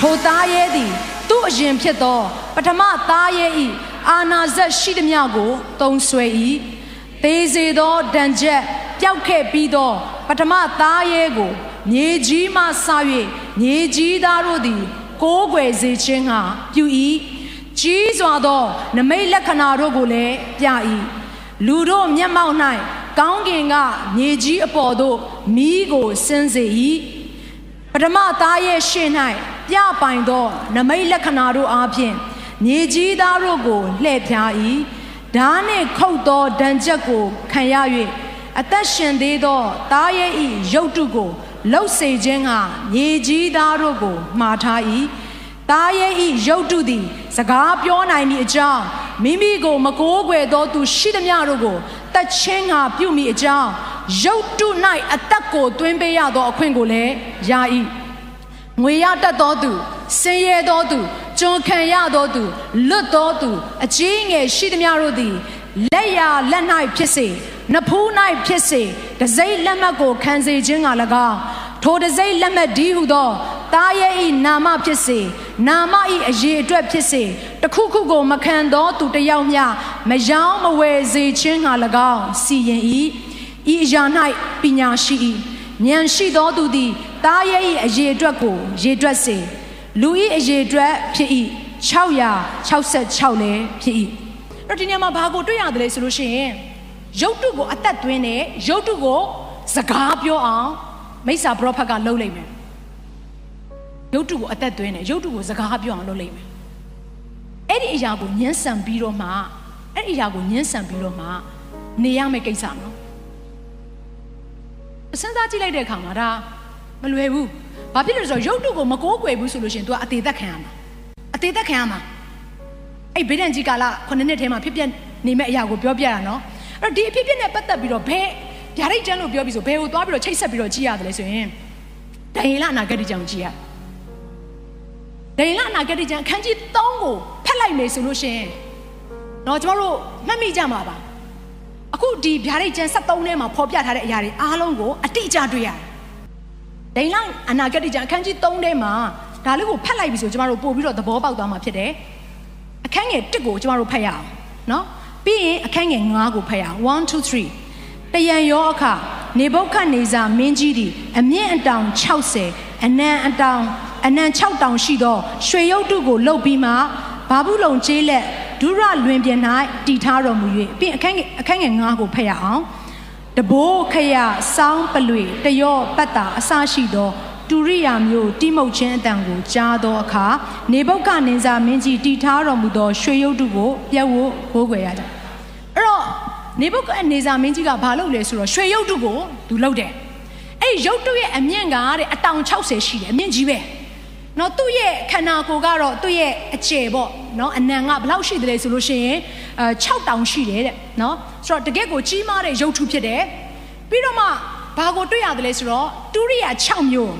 ထိုသားရဲသည်သူ့အရင်ဖြစ်သော ပထမသားရဲ၏အာနာဇက်ရှိသည်မြကိုသုံးဆွဲ၏သေးစေသောဒဏ်ချက်ပျောက်ခဲ့ပြီးသော ပထမသားရဲကိုမြေကြီးမှဆ၍မြေကြီးသားတို့သည် ကိုးကွယ်စေခြင်းဟာပြု၏ကြီးစွာသော နမိတ်လက္ခဏာတို့ကိုလည်းပြ၏လူတို့မျက်မှောက်၌ကောင်းကင်ကမြေကြီးအပေါ်သို့မိကိုဆင်းစေ၏ပထမသားရဲ့ရှေ့၌ ပြပိုင်သော နမိတ်လက္ခဏာတို့အားဖြင့်မြေကြီးသားတို့ကိုလှည့်ဖြား၏ဓာနှင့်ခုတ်သောဒဏ်ချက်ကိုခံရ၍အသက်ရှင်သေးသောသားရဲ့ဤရုပ်တုကိုလှုပ်စေခြင်းကမြေကြီးသားတို့ကိုမှားထား၏သားရဲ့ဤရုပ်တုသည်စကားပြောနိုင်သည့်အကြောင်းမိမိကိုမကိုးကွယ်သောသူရှိသမျှတို့ကိုတတ်ချင်းငါပြုမိအကြောင်းရုပ်တု၌အသက်ကိုသွင်းပေးရသောအခွင့်ကိုလည်းရ၏ ငွေရတတ်သောသူဆင်းရဲသောသူကျွန်ခံရသောသူလွတ်သောသူအကြီးငယ်ရှိသမျှတို့သည်လက်ရလက်၌ဖြစ်စေနဖူး၌ဖြစ်စေတစိမ့်လက်မှတ်ကိုခံစေခြင်းက၎င်းထိုတစိမ့်လက်မှတ်ဒီဟုသောတားရဲ့ဤနာမဖြစ်စေနာမဤအရေးအတွက်ဖြစ်စေတခုခုကိုမခံသောသူတယောက်မျှမယောင်းမဝယ်စေခြင်းက၎င်းစီရင်၏ဤအရာ၌ပညာရှိ၏ဉာဏ်ရှိသောသူသည် တားရဲ့ဤအရေးအတွက်ကိုရေတွက်စေလူဤအရေးအတွက်ဖြစ်၏666လည်းဖြစ်၏တော့ဒီနေရာမှာဘာကိုတွေ့ရတယ်လဲဆိုလို့ရှိရင်ရုပ်တုကိုအသက်သွင်းတဲ့ရုပ်တုကိုစကားပြောအောင်မိစ္ဆာပရောဖက်ကလှုပ်လိုက်မယ်ရုပ်တုကိုအသက်သွင်းတယ်ရုပ်တုကိုစကားပြောအောင်လုပ်လိုက်မယ်အဲ့ဒီအရာကိုညှင်းဆန်ပြီးတော့မှအဲ့ဒီအရာကိုညှင်းဆန်ပြီးတော့မှနေရမယ့်ကိစ္စနော်အစမ်းစားကြည့်လိုက်တဲ့အခါမှာဒါ မလွယ်ဘူးဘာဖြစ်လို့လဲဆိုတော့ရုပ်တုကိုမကိုးကွယ်ဘူးဆိုလို့ရှိရင် तू အသေးသက်ခံရမှာအသေးသက်ခံရမှာအဲ့ဗိဒန်ကြီးကာလခုနှစ်နှစ်ထဲမှာဖြစ်ပြနေမဲ့အရာကိုပြောပြတာနော်အဲ့တော့ဒီအဖြစ်ပြနဲ့ပတ်သက်ပြီးတော့ဘယ်ဗျာဒိတ်ကျမ်းလို့ပြောပြီးဆိုဘယ်ကိုသွားပြီးတော့ချိတ်ဆက်ပြီးတော့ကြည့်ရတယ်လဲဆိုရင်ဒိုင်လအနာဂတ်ကြောင့်ကြည့်ရဒိုင်လအနာဂတ်ကြောင့်အခန်းကြီး3ကိုဖတ်လိုက်မယ်ဆိုလို့ရှိရင်တော့ကျမတို့မှတ်မိကြမှာပါအခုဒီဗျာဒိတ်ကျမ်း73ထဲမှာဖော်ပြထားတဲ့အရာတွေအားလုံးကိုအတိအကျတွေ့ရတယ် ဒိန်လအနာဂတ်ကြောင့်အခန်းကြီး3ထဲမှာဒါလေးကိုဖတ်လိုက်ပြီဆိုကျမတို့ပို့ပြီးတော့သဘောပေါက်သွားမှာဖြစ်တယ်အခန်းငယ်1ကိုကျမတို့ဖတ်ရအောင်နော်ပြီးရင်အခန်းငယ်9ကိုဖတ်ရအောင်1 2 3တယံရောအခါနေဘုခတ်နေစာမင်းကြီးသည်အမြင့်အတောင်60အနံအတောင်အနံ6တောင်ရှိသောရွှေရုပ်တုကိုလှုပ်ပြီးမှဘာဘူးလုံကျေးလက်ဒုရလွင်ပြင်၌တည်ထားတော်မူ၍ပြီးအခန်းငယ်အခန်းငယ်9ကိုဖတ်ရအောင် တဘိုးခရစောင်းပလွေတယောပတ်တာအစရှိသောတူရိယာမျိုးတိမုတ်ချင်းအတန်ကိုကြားသောအခါနေဘုတ်ကနေစာမင်းကြီးတီထားတော်မူသောရွှေရုပ်တုကိုပြတ်ဝဘိုးခွေရကြအဲ့တော့နေဘုတ်ကနေစာမင်းကြီးကဘာလုပ်လဲဆိုတော့ရွှေရုပ်တုကိုသူလုပ်တယ်အဲ့ရုပ်တုရဲ့အမြင့်ကတဲ့အတောင်60ရှိတယ်အမြင့်ကြီးပဲ နော်သူ့ရဲ့ခန္ဓာကိုယ်ကတော့သူ့ရဲ့အကျယ်ပေါ့နော်အနံကဘယ်လောက်ရှိတယ်လဲဆိုလို့ရှိရင်အဲ6တောင်ရှိတယ်တဲ့နော်ဆိုတော့တကယ့်ကိုကြီးမားတဲ့ရုပ်ထုဖြစ်တယ်ပြီးတော့မှဘာကိုတွေ့ရတယ်လဲဆိုတော့တူရိယာ6မျိုး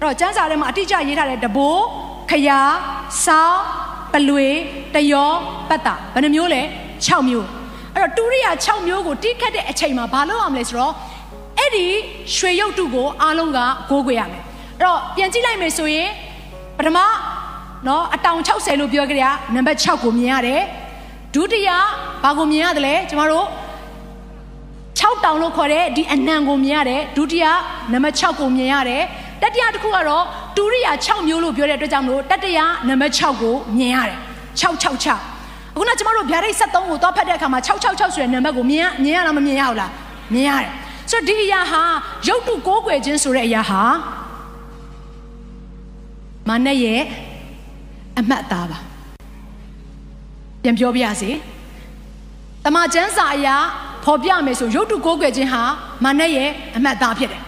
အဲ့တော့ကျမ်းစာထဲမှာအတိအကျရေးထားတဲ့တဘိုးခယာစောင်းပလွေတယောပတ်တာဘယ်နှမျိုးလဲ6မျိုးအဲ့တော့တူရိယာ6မျိုးကိုတိခတ်တဲ့အချိန်မှာဘာလုပ်ရမလဲဆိုတော့အဲ့ဒီရွှေရုပ်တုကိုအားလုံးကဂိုးခွေရမယ်အဲ့တော့ပြန်ကြည့်လိုက်မယ်ဆိုရင်ပ ထမနော်အတောင်60လို့ပြောကြရနံပါတ်6ကိုမြင်ရတယ်ဒုတိယဘာကိုမြင်ရတယ်လဲကျမတို့6တောင်လို့ခေါ်တဲ့ဒီအနံကိုမြင်ရတယ်ဒုတိယနံပါတ်6ကိုမြင်ရတယ်တတိယတစ်ခုကတော့တူရိယာ6မျိုးလို့ပြောတဲ့အတွက်ကြောင့်မလို့တတိယနံပါတ်6ကိုမြင်ရတယ်666အခုနကျမတို့ဗျာဒိတ်73ကိုသွားဖတ်တဲ့အခါမှာ666ဆိုတဲ့နံပါတ်ကိုမြင်မြင်ရလားမမြင်ရဘူးလားမြင်ရတယ်ဆိုတော့ဒီအရာဟာရုပ်တုကိုးကွယ်ခြင်းဆိုတဲ့အရာဟာ မနက်ရဲ့အမှတ်သားပါပြန်ပြောပြရစီတမချန်းစာအရာဖော်ပြမယ်ဆိုရုပ်တုကိုးကွယ်ခြင်းဟာမနက်ရဲ့အမှတ်သားဖြစ်တယ်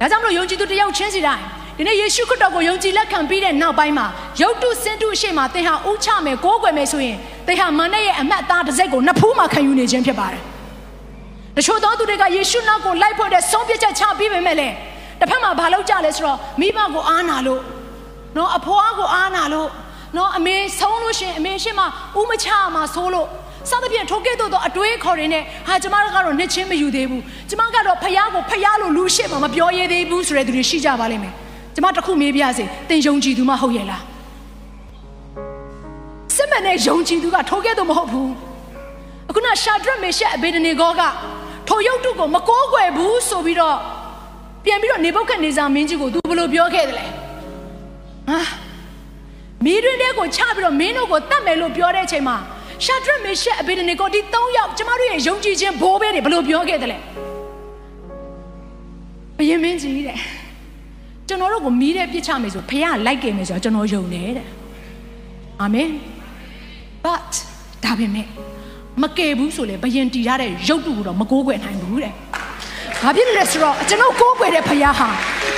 ဒါကြောင့်မလို့ယုံကြည်သူတယောက်ချင်းစီတိုင်းဒဒီနေ့ယေရှုခရစ်တော်ကိုယုံကြည်လက်ခံပြီးတဲ့နောက်ပိုင်းမှာယုတ်တုစင်တုအရှိမသင်ဟာဥချမယ်ကိုးကွယ်မယ်ဆိုရင်သင်ဟာမာနရဲ့အမတ်သားတစ်စိတ်ကိုနှစ်ဖူးမှခံယူနေခြင်းဖြစ်ပါတယ်တချို့သောသူတွေကယေရှုနောက်ကိုလိုက်ဖို့တဲ့ဆုံးဖြတ်ချက်ချပြီးပေမဲ့လည်းတစ်ဖက်မှာဘာလုပ်ကြလဲဆိုတော့မိဘကိုအားနာလို့ နော်အဖွားကိုအားနာလို့နော်အမေဆုံးလို့ရှင်အမေရှိမှဥမချမှာဆိုးလို့စသဖြင့်ထိုကဲ့သို့သောအတွေးခေါ်ရင်းနဲ့ဟာကျမတို့ကတော့နှစ်ချင်းမယူသေးဘူးကျမကတော့ဖယားကိုဖယားလို့လူရှိမှမပြောရသေးဘူးဆိုတဲ့သူတွေရှိကြပါလိမ့်မယ်ကျမတခုမေးပြစေသင်ယုံကြည်သူမဟုတ်ရဲ့လားစစ်မှန်တဲ့ယုံကြည်သူကထိုကဲ့သို့မဟုတ်ဘူးအခုနရှာဒရက်မေရှက်အဘေဒနေဂောကထိုရုပ်တုကိုမကိုးကွယ်ဘူးဆိုပြီးတော့ပြန်ပြီးတော့နေဘုတ်ခတ်နေစာမင်းကြီးကိုသူဘယ်လိုပြောခဲ့တယ်လဲ ဟာမီးတွင်တဲ့ကိုချပြီးတော့မင်းတို့ကိုတတ်မယ်လို့ပြောတဲ့အချိန်မှာရှာဒရက်မေရှက်အဘေဒနေဂောဒီ၃ယောက်ကျမတို့ရဲ့ယုံကြည်ခြင်းဘိုးဘဲတွေဘယ်လိုပြောခဲ့တယ်လဲဘယင်မင်းကြီးတဲ့ကျွန်တော်တို့ကိုမီးတဲ့ပြစ်ချမယ်ဆိုဖခင်လိုက်ခဲ့မယ်ဆိုတော့ကျွန်တော်ယုံတယ်တဲ့အာမင် but ဒါပေမဲ့မကယ်ဘူးဆိုလေဘယင်တီရတဲ့ရုပ်တုကိုတော့မကိုးကွယ်နိုင်ဘူးတဲ့။ဘာဖြစ်လဲဆိုတော့ကျွန်တော်ကိုးကွယ်တဲ့ဖခင်ဟာ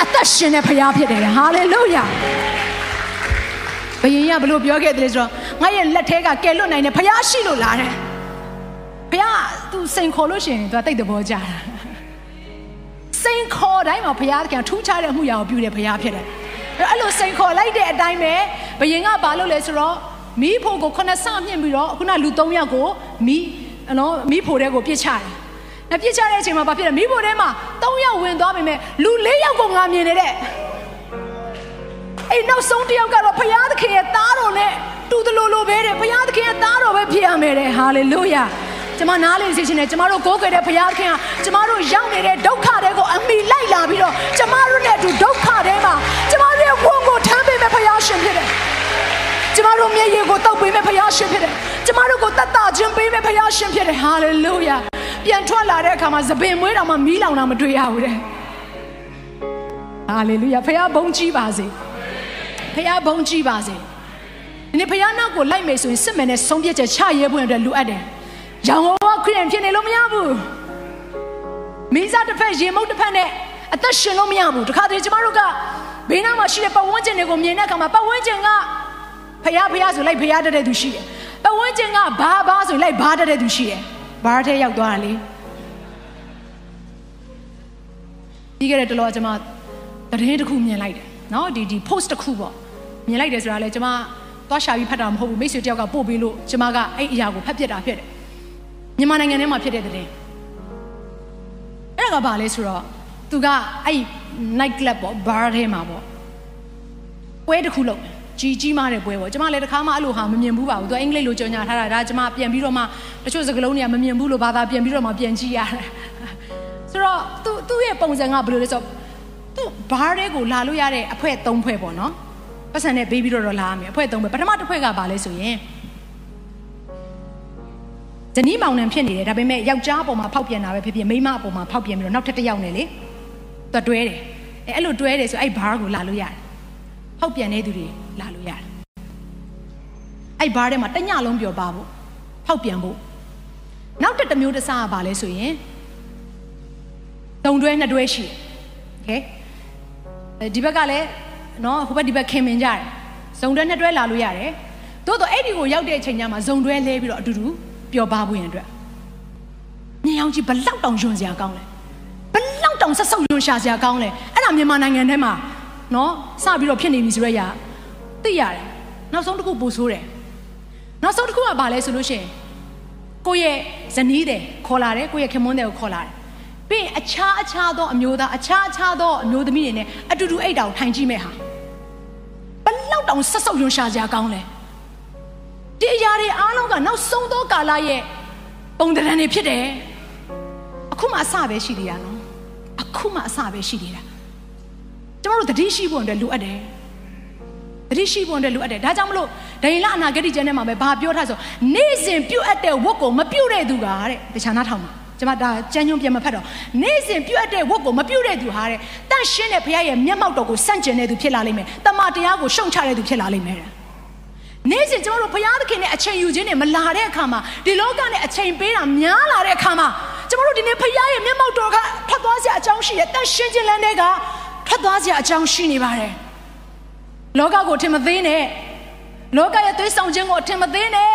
အသက်ရှင်တဲ့ဖခင်ဖြစ်တယ်ဟာလေလုယာ။ ဘယင်ရဘလို့ပြောခဲ့တယ်ဆိုတော့ငါရဲ့လက်ထဲကကယ်လွတ်နိုင်တဲ့ဖခင်ရှိလို့လားတဲ့။ဖခင်ကသူစိန်ခေါ်လို့ရှိရင်သူကတိတ်တဘောကြတာ။စိန်ခေါ်တိုင်းမှာဖခင်ကထူးခြားတဲ့မှုရာကိုပြုတဲ့ဖခင်ဖြစ်တယ်။အဲ့လိုစိန်ခေါ်လိုက်တဲ့အတိုင်းပဲဘယင်ကဘာလုပ်လဲဆိုတော့မီးဖို့ကိုခုနဆမြင့်ပြီးတော့ခုနလူ၃ယောက်ကိုမီးနော်မီးဖို့တဲ့ကိုပြစ်ချတယ်။အဲပြစ်ချတဲ့အချိန်မှာဘာဖြစ်လဲမီးဖို့ထဲမှာ၃ယောက်ဝင်သွားပြီမဲ့လူ၄ယောက်ကိုငါမြင်နေတဲ့ အဲ့နောက်ဆုံးတစ်ယောက်ကတော့ဘုရားသခင်ရဲ့သားတော်နဲ့တူတလို့လို့ပဲတဲ့ဘုရားသခင်ရဲ့သားတော်ပဲဖြစ်ရမယ်တဲ့ဟာလေလုယာကျမနားလေစေချင်တယ်ကျမတို့ကိုးကွယ်တဲ့ဘုရားသခင်ကကျမတို့ရောက်နေတဲ့ဒုက္ခတွေကိုအမိလိုက်လာပြီးတော့ကျမတို့နဲ့အတူဒုက္ခထဲမှာကျမတို့ရဲ့ဝန်ကိုထမ်းပေးမဲ့ဘုရားရှင်ဖြစ်တယ်ကျမတို့မျက်ရည်ကိုတောက်ပေးမဲ့ဘုရားရှင်ဖြစ်တယ်ကျမတို့ကိုတတ်တာခြင်းပေးမဲ့ဘုရားရှင်ဖြစ်တယ်ဟာလေလုယာပြန်ထွက်လာတဲ့အခါမှာသပင်မွေးတော်မှာမီးလောင်တာမတွေ့ရဘူးတဲ့ဟာလေလုယာဘုရားဘုန်းကြီးပါစေ ဖះဘုံကြည့်ပါစေဒီနေ့ဖះနောက်ကိုလိုက်မယ်ဆိုရင်စစ်မယ်နဲ့ဆုံးဖြတ်ချက်ချရဲဖို့အတွက်လိုအပ်တယ်။ရောင်ဟောခရစ်ယာန်ဖြစ်နေလို့မရဘူး။မိစားတစ်ဖက်ရေမုတ်တစ်ဖက်နဲ့အသက်ရှင်လို့မရဘူး။တခါတည်းကျမတို့ကဘေးနားမှာရှိတဲ့ပတ်ဝန်းကျင်တွေကိုမြင်တဲ့အခါမှာပတ်ဝန်းကျင်ကဖះဖះဆိုလိုက်ဖះတက်တဲ့သူရှိတယ်။ပတ်ဝန်းကျင်ကဘာဘာဆိုလိုက်ဘာတက်တဲ့သူရှိတယ်။ဘာထဲရောက်သွားတာလေ။ပြီးခဲ့တဲ့တလောကကျမတရင်တစ်ခုမြင်လိုက်တယ်။နော်ဒီဒီ post တစ်ခုပေါ့ မြင်လိုက်တယ်ဆိုတာလေကျမသွားရှာပြီးဖတ်တာမဟုတ်ဘူးမိတ်ဆွေတယောက်ကပို့ပေးလို့ကျမကအဲ့အရာကိုဖတ်ပြတာဖြစ်တယ်မြန်မာနိုင်ငံထဲမှာဖြစ်တဲ့တဲ့အဲ့ဒါကဘာလဲဆိုတော့သူကအဲ့ night club ပေါ့ bar ထဲမှာပေါ့ပွဲတစ်ခုလုပ်ကြီးကြီးမားတဲ့ပွဲပေါ့ကျမလည်းတခါမှအဲ့လိုဟာမမြင်ဘူးပါဘူးသူအင်္ဂလိပ်လိုကြော်ညာထားတာဒါကျမပြန်ပြီးတော့မှတချို့စကားလုံးတွေကမမြင်ဘူးလို့ဘာသာပြန်ပြီးတော့မှပြန်ကြည့်ရတယ်ဆိုတော့သူသူ့ရဲ့ပုံစံကဘယ်လိုလဲဆိုတော့သူ bar တွေကိုလာလို့ရတဲ့အဖွဲ၃ဖွဲပေါ့နော် ပတ်စံနဲ့ဘေးပြီးတော့လာရမယ်အဖွဲသုံးပဲပထမတစ်ဖွဲကဘာလဲဆိုရင်ဇနီးမောင်နှံဖြစ်နေတယ်ဒါပေမဲ့ယောက်ျားအပေါ်မှာဖောက်ပြန်တာပဲဖြစ်ဖြစ်မိန်းမအပေါ်မှာဖောက်ပြန်ပြီးတော့နောက်ထပ်တစ်ယောက်နဲ့လေသူတွဲတယ်အဲအဲ့လိုတွဲတယ်ဆိုအဲ့ဘားကိုလာလို့ရတယ်ဖောက်ပြန်တဲ့သူတွေလာလို့ရတယ်အဲ့ဘားထဲမှာတညလုံးပြောပါဖို့ဖောက်ပြန်ဖို့နောက်တစ်မျိုးတစ်စားကဘာလဲဆိုရင်တုံတွဲနှစ်တွဲရှိတယ်โอเคဒီဘက်ကလည်း နော်ဟိုဘက်ဒီဘက်ခင်မင်ကြတယ်ဇုံတွဲနှစ်တွဲလာလို့ရတယ်သို့တော့အဲ့ဒီကိုရောက်တဲ့အချိန်ကျမှဇုံတွဲလဲပြီးတော့အတူတူပျော်ပါဖို့ရန်အတွက်ညင်အောင်ကြီးဘလောက်တောင်ယွန်စရာကောင်းလဲဘလောက်တောင်ဆက်ဆုပ်ယွန်ရှာစရာကောင်းလဲအဲ့ဒါမြန်မာနိုင်ငံထဲမှာနော်စပြီးတော့ဖြစ်နေပြီဆိုတော့ရသိရတယ်နောက်ဆုံးတစ်ခုပို့ဆိုးတယ်နောက်ဆုံးတစ်ခုကဘာလဲဆိုလို့ရှိရင်ကိုယ့်ရဲ့ဇနီးတယ်ခေါ်လာတယ်ကိုယ့်ရဲ့ခင်မွန်းတယ်ကိုခေါ်လာတယ်ပြီးအခြားအခြားသောအမျိုးသားအခြားအခြားသောအမျိုးသမီးတွေနဲ့အတူတူအိတ်တောင်ထိုင်ကြည့်မဲ့ဟာဘ လောက်တောင်ဆက်ဆုပ်ယွန်ရှာစရာကောင်းလဲဒီအရာတွေအားလုံးကနောက်ဆုံးသောကာလရဲ့ပုံတံတွေဖြစ်တယ်အခုမှအစပဲရှိသေးတာနော်အခုမှအစပဲရှိသေးတာကျမတို့တတိရှိဖို့အတွက်လိုအပ်တယ်တတိရှိဖို့အတွက်လိုအပ်တယ်ဒါကြောင့်မလို့ဒိန်လအနာဂတိကျမ်းထဲမှာပဲဘာပြောထားဆိုနေ့စဉ်ပြုတ်အပ်တဲ့ဝတ်ကိုမပြုတ်တဲ့သူကတဲ့တခြားနားထောင်ပါ ကျမဒါကြမ်းညွန့်ပြန်မဖတ်တော့နေ့စဉ်ပြုတ်တဲ့ဝတ်ကိုမပြုတ်တဲ့သူဟာတဲ့တန့်ရှင်းတဲ့ဘုရားရဲ့မျက်မှောက်တော်ကိုစန့်ကျင်တဲ့သူဖြစ်လာလိမ့်မယ်တမန်တရားကိုရှုံချတဲ့သူဖြစ်လာလိမ့်မယ်နေ့စဉ်ကျမတို့ဘုရားသခင်နဲ့အချိန်ယူခြင်းနဲ့မလာတဲ့အခါမှာဒီလောကနဲ့အချိန်ပေးတာများလာတဲ့အခါမှာကျမတို့ဒီနေ့ဘုရားရဲ့မျက်မှောက်တော်ကဖတ်သွားစရာအကြောင်းရှိတယ်တန့်ရှင်းခြင်းလမ်းတွေကထွက်သွားစရာအကြောင်းရှိနေပါတယ်လောကကိုအထင်မသေးနဲ့လောကရဲ့သွေးဆောင်ခြင်းကိုအထင်မသေးနဲ့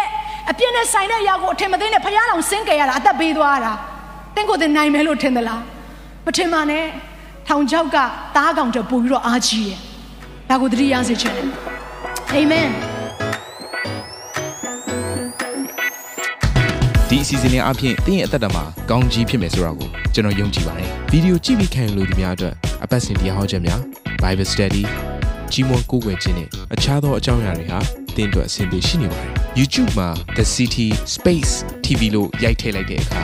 အပြစ်နဲ့ဆိုင်တဲ့အရာကိုအထင်မသေးနဲ့ဖခင်တော်ဆင်းကြရတာအသက်ပေးသွားတာ တင့်ကိုယ်တင်နိုင်မယ်လို့ထင်သလားမထင်ပါနဲ့ထောင်ချောက်ကတားကောင်တပူပြီးတော့အားကြီးတယ်ဒါကိုသတိရစေချင်တယ်အာမင်ဒီအစီအစဉ်လေးအပြင်တင်းရဲ့အသက်တာမှာကောင်းကြီးဖြစ်မယ်ဆိုတာကိုကျွန်တော်ယုံကြည်ပါတယ်ဗီဒီယိုကြည့်ပြီးခံယူလို့ဒီများအတွက်အပတ်စဉ်တရားဟောခြင်းများ Bible Study ကြီးမွန်ကိုးကွယ်ခြင်းနဲ့အခြားသောအကြောင်းအရာတွေဟာတင်းအတွက်အဆင်ပြေရှိနေပါတယ် YouTube မှာ The City Space TV လို့ရိုက်ထည့်လိုက်တဲ့အခါ